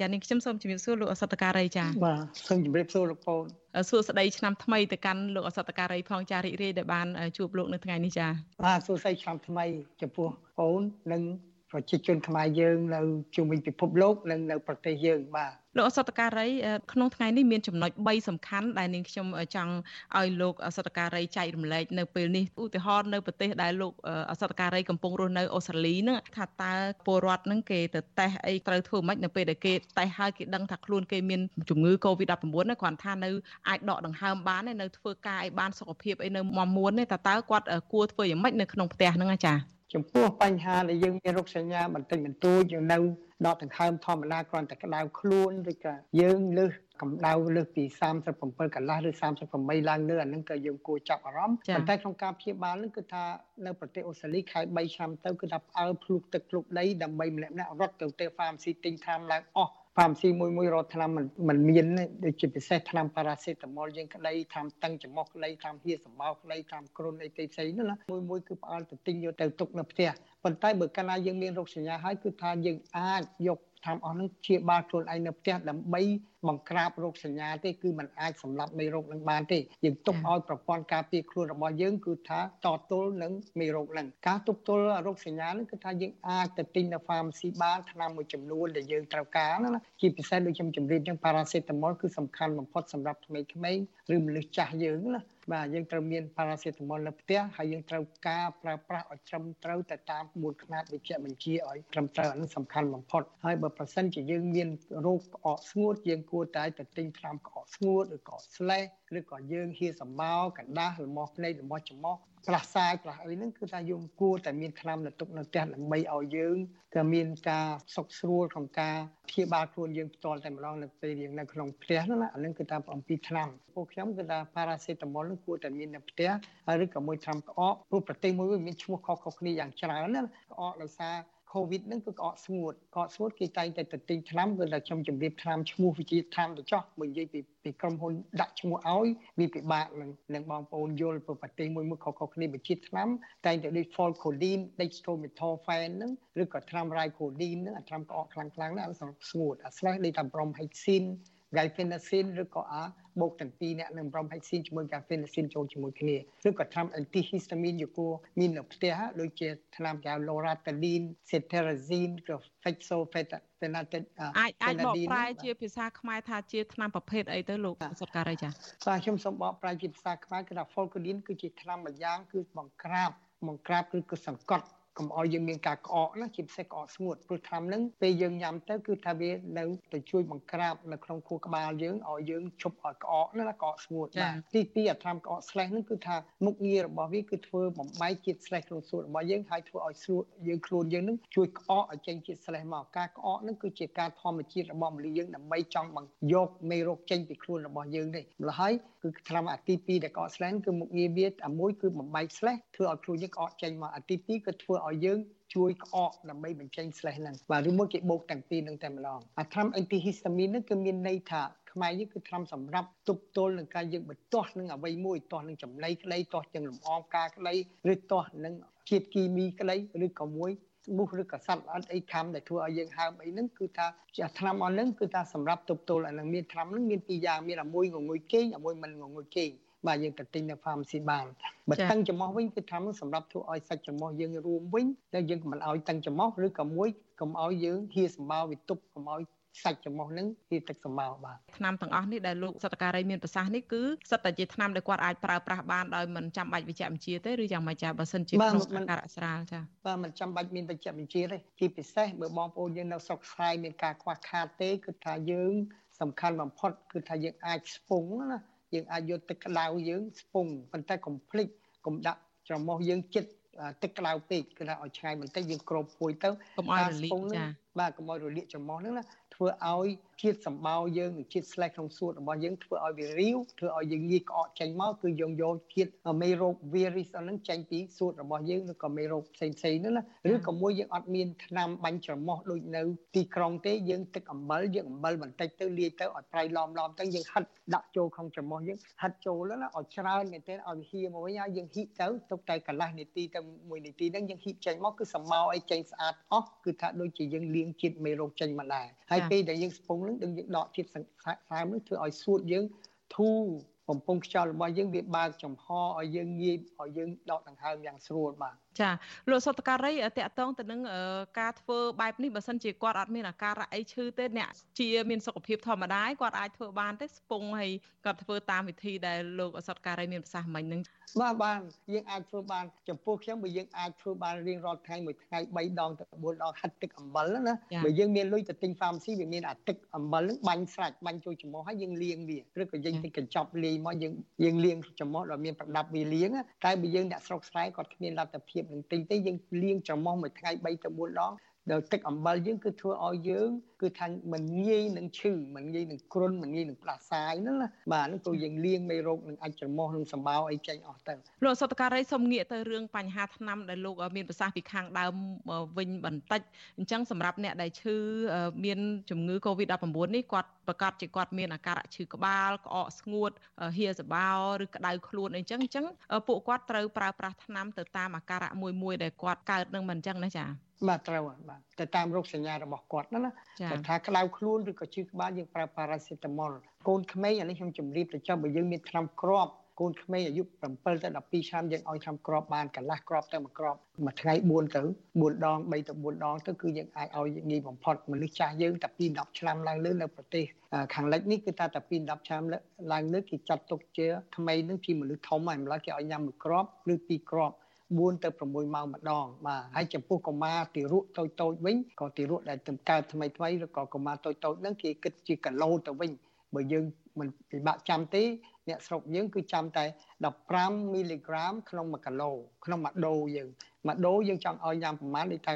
ចានាងខ្ញុំសូមជម្រាបសួរលោកអសតការីចាបាទសូមជម្រាបសួរលោកពូនសួស្តីឆ្នាំថ្មីទៅកាន់លោកអសតការីផងចារីករាយដែលបានជួបលោកនៅថ្ងៃនេះចាបាទសួស្តីឆ្នាំថ្មីចំពោះបងនិង ប្រជាជនខ្មែរយើងនៅជុំវិញពិភពលោកនិងនៅប្រទេសយើងបាទលោកអសតការីក្នុងថ្ងៃនេះមានចំណុច3សំខាន់ដែលនាងខ្ញុំចង់ឲ្យលោកអសតការីចែករំលែកនៅពេលនេះឧទាហរណ៍នៅប្រទេសដែលលោកអសតការីកំពុងរស់នៅអូស្ត្រាលីហ្នឹងថាតើពលរដ្ឋហ្នឹងគេទៅតេស្តអីត្រូវធ្វើម៉េចនៅពេលដែលគេតេស្តហើយគេដឹងថាខ្លួនគេមានជំងឺ Covid-19 ណាគ្រាន់ថានៅអាចដកដង្ហើមបាននៅធ្វើការឲ្យបានសុខភាពអីនៅមមួនទេតើតើគាត់គួរធ្វើយ៉ាងម៉េចនៅក្នុងផ្ទះហ្នឹងចា៎ ចំពោះបញ្ហាដែលយើងមានរោគសញ្ញាបន្តិចបន្តួចយើងនៅដកដង្ហើមធម្មតាគ្រាន់តែក្តៅខ្លួនឬក៏យើងលើសកម្ដៅលើសពី37កន្លះឬ38ឡើងលើអានឹងក៏យើងគួរចាប់អារម្មណ៍ប៉ុន្តែក្នុងការព្យាបាលនឹងគឺថានៅប្រទេសអូស្ត្រាលីខែ3ឆ្នាំទៅគឺថាផ្អើលភ្លុកទឹកភ្លុកដីដើម្បីម្នាក់ម្នាក់រត់ទៅទៅ pharmacy ទិញថ្នាំឡើងអស់ ផាមស៊ីមួយមួយរត់ថ្នាំมันមានដូចជាពិសេសថ្នាំប៉ារ៉ាសេតាមុលយើងក្តីថ្នាំតឹងច្រមុះក្តីថ្នាំហៀសម្បោក្តីថ្នាំគ្រុនអីផ្សេងនោះណាមួយមួយគឺផ្អើលទៅទិញយកទៅទុកនៅផ្ទះប៉ុន្តែបើកាលណាយើងមានរោគសញ្ញាហើយគឺថាយើងអាចយកថ្នាំអស់ហ្នឹងព្យាបាលខ្លួនឯងនៅផ្ទះដើម្បី បង្ក្រាបរោគសញ្ញាទេគឺมันអាចសម្លាប់មេរោគនឹងបានទេយើងទុកឲ្យប្រព័ន្ធការពារខ្លួនរបស់យើងគឺថាតទល់នឹងមេរោគហ្នឹងការទប់ទល់រោគសញ្ញាហ្នឹងគឺថាយើងអាចទៅទិញនៅ pharmacy បានថ្នាំមួយចំនួនដែលយើងត្រូវការណាជាពិសេសដូចខ្ញុំជម្រាបចឹង paracetamol គឺសំខាន់បំផុតសម្រាប់ក្មេងៗឬមនុស្សចាស់យើងណាបាទយើងត្រូវមាន paracetamol នៅផ្ទះហើយយើងត្រូវការប្រើប្រាស់ឲ្យត្រឹមត្រូវទៅតាមក្បួនខ្នាតវិជ្ជាបញ្ជាឲ្យត្រឹមត្រូវអានោះសំខាន់បំផុតហើយបើប្រសិនជាយើងមានរោគក្អកស្ងួតយើងគួរតែទៅទិញថ្នាំក្អកស្ងួតឬក៏ស្លេសឬក៏យើងហៀសម្បោកណ្ដាស់លំោះភ្នែកលំោះច្រមុះផ្លាស់សាយផ្លាស់អីហ្នឹងគឺថាយើងគួរតែមានថ្នាំនៅទុកនៅផ្ទះដើម្បីឲ្យយើងក៏មានការសុខស្រួលក្នុងការព្យាបាលខ្លួនយើងផ្ទាល់តែម្ដងនៅពេលយើងនៅក្នុងផ្ទះហ្នឹងណាអាហ្នឹងគឺតាមអំពីថ្នាំពួកខ្ញុំគឺថា paracetamol ហ្នឹងគួរតែមាននៅផ្ទះហើយឬក៏មួយថ្នាំក្អកព្រោះប្រទេសមួយមានឈ្មោះខុសៗគ្នាយ៉ាងច្រើនណាក្អកដោយសារ COVID ហ្នឹងគឺក្អកស្ងួតក្អកស្ងួតគេតែងតែទៅទិញថ្នាំគឺថាខ្ញុំជម្រាបថ្នាំឈ្មោះវិជាថ្នាំទៅចោះបើនិយាយពីពីក្រុមហ៊ុនដាក់ឈ្មោះឲ្យវាពិបាកនឹងនឹងបងប្អូនយល់ព្រោះប្រទេសមួយមួយខុសៗគ្នាវិជាថ្នាំតែងតែដូច Folcoline Dextromethorphan ហ្នឹងឬក៏ថ្នាំ Rycoline ហ្នឹងអាថ្នាំក្អកខ្លាំងៗហ្នឹងអាស្ងួតអាស្លេះដូចថា Bromhexin Guaifenesin ឬក៏អាបូកទាំងពីរអ្នកនឹង Bromhexin ជាមួយ Guaifenesin ចូលជាមួយគ្នាឬក៏ថ្នាំ antihistamine យកគួរមាននៅផ្ទះដូចជាថ្នាំកៅ Loratadine Cetirizine ឬ Fexofenadine អាចអាចបកប្រែជាភាសាខ្មែរថាជាថ្នាំប្រភេទអីទៅលោកសុតការីចាបាទខ្ញុំសូមបកប្រែជាភាសាខ្មែរគឺថា Folcodine គឺជាថ្នាំមួយយ៉ាងគឺបង្ក្រាបបង្ក្រាបគឺគឺសង្កត់ កុំឲ្យយើងមានការក្អកណាជាពិសេសក្អកស្ងួតព្រោះថ្នាំហ្នឹងពេលយើងញ៉ាំទៅគឺថាវានៅទៅជួយបង្ក្រាបនៅក្នុងខួរក្បាលយើងឲ្យយើងឈប់ឲ្យក្អកណាក្អកស្ងួតបាទទី2អាថ្នាំក្អកស្លេសហ្នឹងគឺថាមុខងាររបស់វាគឺធ្វើបំបែកជាតិស្លេសក្នុងសួតរបស់យើងហើយធ្វើឲ្យស្រួតយើងខ្លួនយើងហ្នឹងជួយក្អកឲ្យចេញជាតិស្លេសមកការក្អកហ្នឹងគឺជាការធម្មជាតិរបស់មនុស្សយើងដើម្បីចង់បង្យកមេរោគចេញពីខ្លួនរបស់យើងនេះម្ល៉េះហើយគឺថ្នាំអាទី2ដែលក្អកស្លេសគឺមុខងារវាអាមួយគឺបំបែកស្លេសធ្វើឲ្យខ្លួនយើងក្អកចេញមកអាទី2គឺធ្វើឲ្យយើងជួយក្អកដើម្បីបញ្ចេញស្លេសហ្នឹងបាទឬមួយគេបូកទាំងពីរនឹងតែម្ដងអាថ្នាំ antihistamine ហ្នឹងគឺមានន័យថាខ្មែរយើងគឺថ្នាំសម្រាប់ទប់ទល់នឹងការយើងបន្ទាស់នឹងអ្វីមួយទាស់នឹងចំណីក្តីទាស់ទាំងលំអងការក្តីឬទាស់នឹងជាតិគីមីក្តីឬក៏មួយមូសឬក៏សត្វល្អិតអីខំដែលធ្វើឲ្យយើងហើមអីហ្នឹងគឺថាជាថ្នាំអស់ហ្នឹងគឺថាសម្រាប់ទប់ទល់អានឹងមានថ្នាំហ្នឹងមានពីរយ៉ាងមានអាមួយងងុយគេងអាមួយមិនងងុយគេង បាទយើងទៅទិញនៅ pharmacy បានបើតឹងច្រមុះវិញគឺថាសម្រាប់ធ្វើឲ្យសាច់ច្រមុះយើងរួមវិញហើយយើងមិនឲ្យតឹងច្រមុះឬក៏មួយកុំឲ្យយើងហៀសម្បោវាទប់កុំឲ្យសាច់ច្រមុះនឹងជាទឹកសម្បោបាទថ្នាំទាំងអស់នេះដែលលោកសតការីមានប្រសាសន៍នេះគឺសិតតែជាថ្នាំដែលគាត់អាចប្រើប្រាស់បានដោយមិនចាំបាច់វិជ្ជាបញ្ជាទេឬយ៉ាងម៉េចចាបើសិនជាក្នុងការរក្សាចាបាទមិនចាំបាច់មានវិជ្ជាបញ្ជាទេជាពិសេសបើបងប្អូនយើងនៅស្រុកស្រែមានការខ្វះខាតទេគឺថាយើងសំខាន់បំផុតគឺថាយើងអាចស្ពងណា យើងអាចយកទឹកក្តៅយើងស្ពងប៉ុន្តែកុំភ្លេចកុំដាក់ច្រមុះយើងចិត្តទឹកក្តៅពេកគឺថាឲ្យឆ្ងាយបន្តិចយើងគ្របពួយទៅកុំឲ្យរលាកចាបាទកុំឲ្យរលាកច្រមុះហ្នឹងណាធ្វើឲ្យជាតិសម្បោយើងនិងជាតិស្លេសក្នុងសួតរបស់យើងធ្វើឲ្យវារាវធ្វើឲ្យយើងងាយក្អកចេញមកគឺយើងយកជាតិមេរោគ virus ហ្នឹងចេញពីសួតរបស់យើងឬក៏មេរោគផ្សេងផ្សេងហ្នឹងណាឬក៏មួយយើងអត់មានថ្នាំបាញ់ច្រមុះដូចនៅទីក្រុងទេយើងទឹកអំបិលយើងអំបិលបន្តិចទៅលាយទៅឲ្យប្រៃឡំឡំទៅយើងហិតដាក់ចូលក្នុងច្រមុះយើងហិតចូលណាឲ្យច្រើនមែនទែនឲ្យវាហៀមកវិញហើយយើងហ៊ីកទៅទុកតែកន្លះនាទីទៅ1នាទីហ្នឹងយើងហ៊ីកចេញមកគឺសម្បោឲ្យចេញស្អាតអស់គឺថាដូចជាយើងលាងជាតិមេរោគចេញមកដែរហើយពេលដែលយើងស្ពងនឹងយើងដកជាតិសើមនឹងធ្វើឲ្យសួតយើងធូរបំពង់ខ្យល់របស់យើងវាបើកចំហឲ្យយើងងាយឲ្យយើងដកដង្ហើមយ៉ាងស្រួលបាទ ចាលោកសតការីតកតងទៅនឹងការធ្វើបែបនេះបើសិនជាគាត់អត់មានអាការៈអីឈឺទេអ្នកជាមានសុខភាពធម្មតាគាត់អាចធ្វើបានទេស្ពងហើយគាត់ធ្វើតាមវិធីដែលលោកសតការីមានប្រសាសន៍មិញហ្នឹងបាទបាទយើងអាចធ្វើបានចំពោះខ្ញុំបើយើងអាចធ្វើបានរៀងរាល់ថ្ងៃមួយថ្ងៃ3ដងទៅ4ដងហាត់ទឹកអំបិលណាបើយើងមានលុយទៅទិញ pharmacy វាមានអាទឹកអំបិលហ្នឹងបាញ់ស្រាច់បាញ់ចូលច្រមុះហើយយើងលាងវាឬក៏យើងទិញកញ្ចប់លាយមកយើងយើងលាងច្រមុះដល់មានប្រដាប់វាលាងតែបើយើងអ្នកស្រុកស្រែគាត់គ្មានលទ្ធភាពនឹងទិញទេយើងលាងច្រមុះមួយថ្ងៃ3ទៅ4ដង ដោយទឹកអំបិលយើងគឺធ្វើឲ្យយើង គឺថាមិនងាយនឹងឈឺមិនងាយនឹងគ្រុនមិនងាយនឹងផ្លាសាយហ្នឹងណាបាទហ្នឹងព្រោះយើងលាងមេរោគនឹងអាចច្រមុះនឹងសម្បោអីចេញអស់ទៅលោកសតការីសូមងាកទៅរឿងបញ្ហាថ្នាំដែលលោកមានប្រសាសន៍ពីខាងដើមវិញបន្តិចអញ្ចឹងសម្រាប់អ្នកដែលឈឺមានជំងឺ Covid-19 នេះគាត់ប្រកាសជាគាត់មានអាការៈឈឺក្បាលក្អកស្ងួតហៀសបោឬក្តៅខ្លួនអីចឹងអញ្ចឹងពួកគាត់ត្រូវប្រើប្រាស់ថ្នាំទៅតាមអាការៈមួយមួយដែលគាត់កើតនឹងមិនអញ្ចឹងណាចា៎ បាទត្រូវបាទទៅតាមរោគសញ្ញារបស់គាត់ណាណាតែថាក្តៅខ្លួនឬក៏ឈឺក្បាលយើងប្រើប៉ារ៉ាសេតាមុលកូនក្មេងអានេះខ្ញុំជម្រាបទៅចាំបើយើងមានថ្នាំគ្រាប់កូនក្មេងអាយុ7ទៅ12ឆ្នាំយើងឲ្យថ្នាំគ្រាប់បានកន្លះគ្រាប់ទៅមួយគ្រាប់មួយថ្ងៃ4ទៅ4ដង3ទៅ4ដងទៅគឺយើងអាចឲ្យងាយបំផុតមនុស្សចាស់យើងតែពី10ឆ្នាំឡើងលើនៅប្រទេសខាងលិចនេះគឺតែតែពី10ឆ្នាំឡើងលើគេចាត់ទុកជាក្មេងនឹងជាមនុស្សធំហើយម្ល៉េះគេឲ្យញ៉ាំមួយគ្រាប់ឬពីរគ្រាប់ 4ទៅ6ម៉ោងម្ដងបាទហើយចំពោះកុមារទារកតូចតូចវិញក៏ទារកដែលទំកើតថ្មីថ្មីឬក៏កុមារតូចតូចហ្នឹងគេគិតជាគីឡូទៅវិញបើយើងមិនពិបាកចាំទេអ្នកស្រុកយើងគឺចាំតែ15មីលីក្រាមក្នុង1គីឡូក្នុងមួយដូយើងមួយដូយើងចង់ឲ្យញ៉ាំប្រមាណដូចថា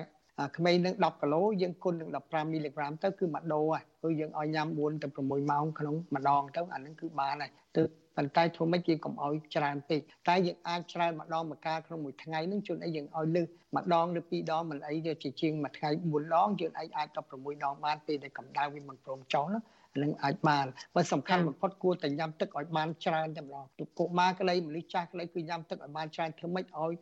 ក្មេងនឹង10គីឡូយើងគុណនឹង15មីលីក្រាមទៅគឺមួយដូហើយគឺយើងឲ្យញ៉ាំ4ទៅ6ម៉ោងក្នុងម្ដងទៅអានឹងគឺបានហើយទើប ប៉ុន្តែធ្វើម៉េចគេកុំឲ្យច្រើនពេកតែយើងអាចច្រើនម្ដងមួយកាលក្នុងមួយថ្ងៃនឹងជួនអីយើងឲ្យលើសម្ដងឬពីរដងមិនអីទេជាជាងមួយថ្ងៃ4ដងយើងអាចអាច16ដងបានពេលដែលកម្ដៅវាមិនព្រមចុះណានឹងអាចបានបើសំខាន់បំផុតគួរតែញ៉ាំទឹកឲ្យបានច្រើនតែម្ដងកុមារក្តីមនុស្សចាស់ក្តីគឺញ៉ាំទឹកឲ្យបានច្រើនធ្វើម៉េចឲ្យ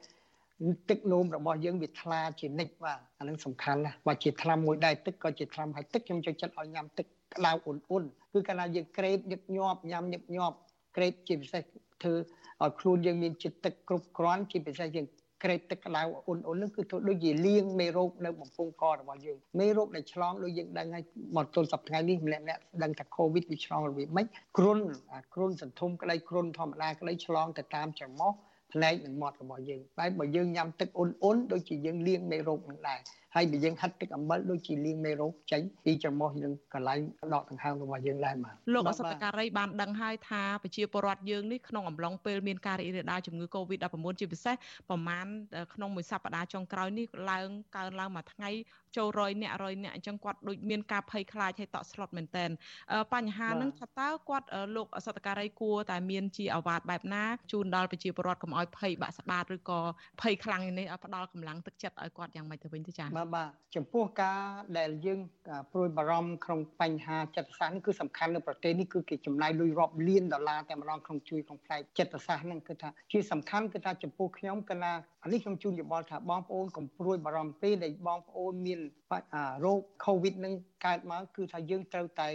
ទឹកនោមរបស់យើងវាថ្លាជានិច្ចបាទអានឹងសំខាន់ណាស់បើជាថ្នាំមួយដែរទឹកក៏ជាថ្នាំហើយទឹកខ្ញុំចូលចិត្តឲ្យញ៉ាំទឹកក្តៅអ៊ុនអ៊ុនគឺកាលណាយើងក្រេបញឹកញាប់ញ៉ាំញឹកញាប់ ក្រេបជាពិសេសធ្វើឲ្យខ្លួនយើងមានចិត្តទឹកគ្រប់គ្រាន់ជាពិសេសយើងក្រេបទឹកក្តៅអ៊ុនអ៊ុននឹងគឺធ្វើដូចជាលាងមេរោគនៅបំពង់ករបស់យើងមេរោគដែលឆ្លងដូចយើងដឹងហើយមកទល់សប្តាហ៍នេះម្នាក់ម្នាក់ដឹងថា COVID វាឆ្លងរបៀបម៉េចគ្រុនអាគ្រុនសន្ធុំក្តីគ្រុនធម្មតាក្តីឆ្លងទៅតាមច្រមុះផ្នែកនិងមាត់របស់យើងតែបើយើងញ៉ាំទឹកអ៊ុនអ៊ុនដូចជាយើងលាងមេរោគនឹងដែរ ហើយបើយើងហាត់ទឹកអំបិលដូចជាលាងមេរោគចេញពីច្រមុះនឹងកន្លែងដកដង្ហើមរបស់យើងដែរបាទលោកអសតការីបានដឹងហើយថាប្រជាពលរដ្ឋយើងនេះក្នុងអំឡុងពេលមានការរីករាលដាលជំងឺ Covid-19 ជាពិសេសប្រមាណក្នុងមួយសប្តាហ៍ចុងក្រោយនេះឡើងកើនឡើងមួយថ្ងៃចូលរយអ្នករយអ្នកអញ្ចឹងគាត់ដូចមានការភ័យខ្លាចហើយតក់ស្លុតមែនតែនបញ្ហាហ្នឹងថាតើគាត់លោកអសតការីគួរតែមានជាអាវ៉ាតបែបណាជូនដល់ប្រជាពលរដ្ឋកុំឲ្យភ័យបាក់ស្បាតឬក៏ភ័យខ្លាំងនេះផ្ដល់កម្លាំងទឹកចិត្តឲ្យគាត់យ៉ាងម៉េចទៅវិញទៅចា៎បាទបាទចំពោះការដែលយើងព្រួយបារម្ភក្នុងបញ្ហាចិត្តសាស្ត្រគឺសំខាន់នៅប្រទេសនេះគឺគេចំណាយលុយរាប់លានដុល្លារតែម្ដងក្នុងជួយក្នុងផ្នែកចិត្តសាស្ត្រហ្នឹងគឺថាជាសំខាន់គឺថាចំពោះខ្ញុំកណាអានេះខ្ញុំជូនយោបល់ថាបងប្អូនកុំព្រួយបារម្ភពេកដែលបងប្អូនមានរោគ COVID នឹងកើតមកគឺថាយើងត្រូវតែ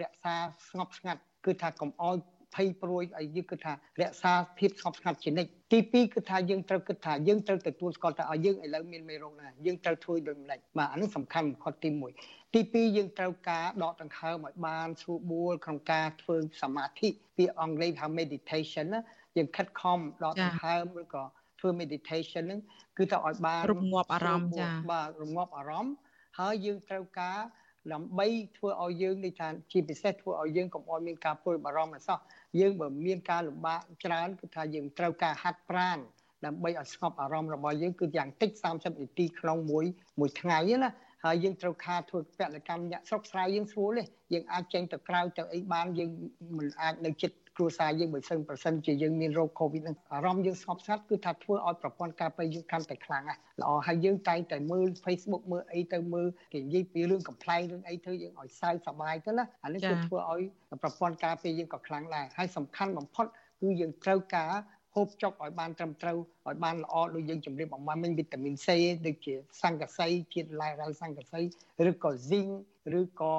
រក្សាស្ងប់ស្ងាត់គឺថាកុំអោយ ភ័យព្រួយឲ្យយើងគិតថារក្សាភាពស្ងប់ស្ងាត់ជានិច្ចទី2គឺថាយើងត្រូវគិតថាយើងត្រូវទទួលស្គាល់ថាឲ្យយើងឥឡូវមានមេរោគណាយើងត្រូវធ្វើដូចម្ដេចបាទអានេះសំខាន់បំផុតទី1ទី2យើងត្រូវការដកដង្ហើមឲ្យបានស្រួលបួលក្នុងការធ្វើសមាធិពាក្យអង់គ្លេសហៅ meditation ណាយើងខិតខំដកដង្ហើមឬក៏ធ្វើ meditation ហ្នឹងគឺទៅឲ្យបានរងាប់អារម្មណ៍ចាបាទរងាប់អារម្មណ៍ហើយយើងត្រូវការដើម្បីធ្វើឲ្យយើងនេះថាជាពិសេសធ្វើឲ្យយើងកុំឲ្យមានការព្រួយបារម្ភអសោះ យើងបើមានការលំបាកច្រើនគឺថាយើងត្រូវការហាត់ប្រាណដើម្បីឲ្យស្ងប់អារម្មណ៍របស់យើងគឺយ៉ាងតិច30នាទីក្នុងមួយមួយថ្ងៃណាហើយយើងត្រូវការធ្វើពលកម្មញាក់ស្រុកស្រែយើងស្រួលទេយើងអាចចេញទៅក្រៅទៅអីបានយើងមិនអាចនៅចិត្ត គ្រួសារយើងបើសិនប្រសិនជាយើងមានរោគ COVID ហ្នឹងអារម្មណ៍យើងស្ងប់ស្ងាត់គឺថាធ្វើឲ្យប្រព័ន្ធការពារយើងកាន់តែខ្លាំងណាស់ល្អហើយយើងតែងតែមើល Facebook មើលអីទៅមើលគេនិយាយពីរឿងកំ pl ែងរឿងអីធ្វើយើងឲ្យសើចសប្បាយទៅណាអានេះគឺធ្វើឲ្យប្រព័ន្ធការពារយើងក៏ខ្លាំងដែរហើយសំខាន់បំផុតគឺយើងត្រូវការហូបចុកឲ្យបានត្រឹមត្រូវឲ្យបានល្អដូចយើងជម្រាបអំពីមានវីតាមីន C ដូចជាសង្កសីជាតិឡែរ៉ាល់សង្កសីឬក៏ zinc ឬក៏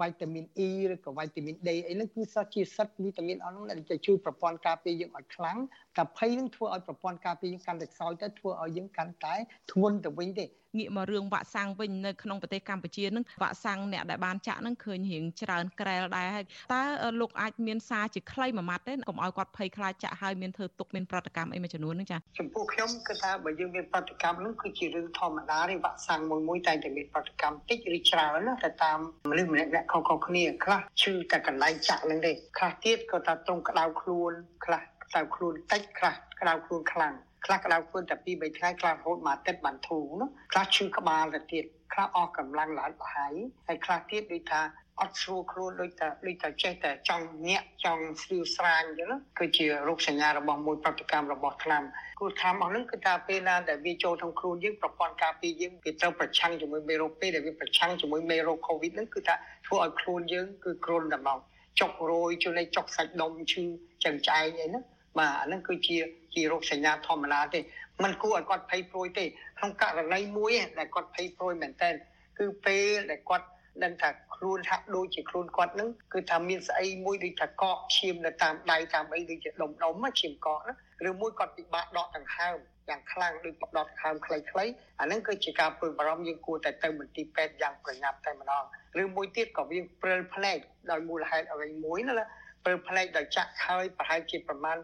វីតាមីន E ឬក៏វីតាមីន D អីហ្នឹងគឺសតជាសិតវីតាមីនអស់ហ្នឹងដែលជួយប្រព័ន្ធការពារយើងឲ្យខ្លាំងតែភ័យនឹងធ្វើឲ្យប្រព័ន្ធការពារយើងកាន់តែខ្សោយទៅធ្វើឲ្យយើងកាន់តែធ្ងន់ទៅវិញទេងាកមករឿងវ៉ាក់សាំងវិញនៅក្នុងប្រទេសកម្ពុជានឹងវ៉ាក់សាំងអ្នកដែលបានចាក់នឹងឃើញរៀងច្រើនក្រែលដែរហើយតើលោកអាចមានសារជាខ្លីមួយម៉ាត់ទេកុំឲ្យគាត់ភ័យខ្លាចចាក់ហើយមានធ្វើទុកមានប្រតិកម្មអីមួយចំនួននឹងចាចំពោះខ្ញុំគឺថាបើយើងមានប្រតិកម្មនឹងគឺជារឿងធម្មតាទេវ៉ាក់សាំងមួយមួយតែតែមានប្រតិកម្មតិចឬច្រើនណាតែតាមមនុស្សម្នាក់ៗខុសៗគ្នាខ្លះឈឺតែកន្លែងចាក់នឹងទេខ្លះទៀតក៏ថាត្រង់ក្តៅខ្លួនខ្លះក្តៅខ្លួនតិចខ្លះក្តៅខ្លួនខ្លាំងខ្លះក្តៅខ្លួនតែ2 3ថ្ងៃខ្លះរហូតមកទឹកបានធូរណាខ្លះឈឺក្បាលទៅទៀតខ្លះអស់កម្លាំងឡើងប្រហែលហើយខ្លះទៀតដូចថា អត់ស្រួលខ្លួនដូចតែដូចតែចេះតែចង់ញាក់ចង់ស្រីវស្រាញអញ្ចឹងគឺជារោគសញ្ញារបស់មួយប្រតិកម្មរបស់ថ្នាំគូថ្នាំអស់ហ្នឹងគឺថាពេលណាដែលវាចូលក្នុងខ្លួនយើងប្រព័ន្ធការពារយើងវាត្រូវប្រឆាំងជាមួយមេរោគពេលដែលវាប្រឆាំងជាមួយមេរោគ COVID ហ្នឹងគឺថាធ្វើឲ្យខ្លួនយើងគឺគ្រុនតែមកចុករយជួយចុកសាច់ដុំឈឺចឹងចែងអីហ្នឹងបាទអាហ្នឹងគឺជាជារោគសញ្ញាធម្មតាទេมันគួរឲ្យគាត់ភ័យព្រួយទេក្នុងករណីមួយដែលគាត់ភ័យព្រួយមែនតើគឺពេលដែលគាត់ ដឹងថាខ្លួនហាក់ដូចជាខ្លួនគាត់នឹងគឺថាមានស្អីមួយដូចថាកកឈាមនៅតាមដៃតាមអីដូចជាដុំដុំឈាមកកណាឬមួយគាត់ពិបាកដកដង្ហើមយ៉ាងខ្លាំងដូចដកដង្ហើមខ្លីៗអាហ្នឹងគឺជាការព្រួយបារម្ភយើងគួរតែទៅមន្ទីរពេទ្យយ៉ាងប្រញាប់តែម្ដងឬមួយទៀតក៏វាព្រិលភ្នែកដោយមូលហេតុអ្វីមួយណាព្រិលភ្នែកដោយចាក់ហើយប្រហែលជាប្រមាណ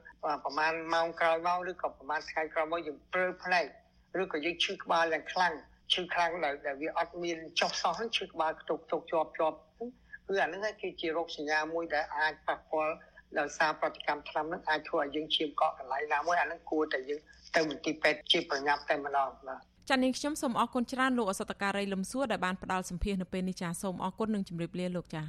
ប្រមាណម៉ោងក្រោយមកឬក៏ប្រមាណថ្ងៃក្រោយមកយើងព្រិលភ្នែកឬក៏យើងឈឺក្បាលយ៉ាងខ្លាំង ឈឺខ្លាំងដែលដែលវាអត់មានចុះសោះហ្នឹងឈឺក្បាលខ្ទុកខ្ទុកជាប់ជាប់គឺអាហ្នឹងគឺជារោគសញ្ញាមួយដែលអាចប៉ះពាល់ដោយសារប្រតិកម្មថ្នាំហ្នឹងអាចធ្វើឲ្យយើងឈាមកកកន្លែងណាមួយអាហ្នឹងគួរតែយើងទៅមន្ទីរពេទ្យជាប្រញាប់តែម្ដងបាទចានាងខ្ញុំសូមអរគុណច្រើនលោកអសតការីលឹមសួរដែលបានផ្ដល់សម្ភារនៅពេលនេះចាសូមអរគុណនិងជម្រាបលាលោកចា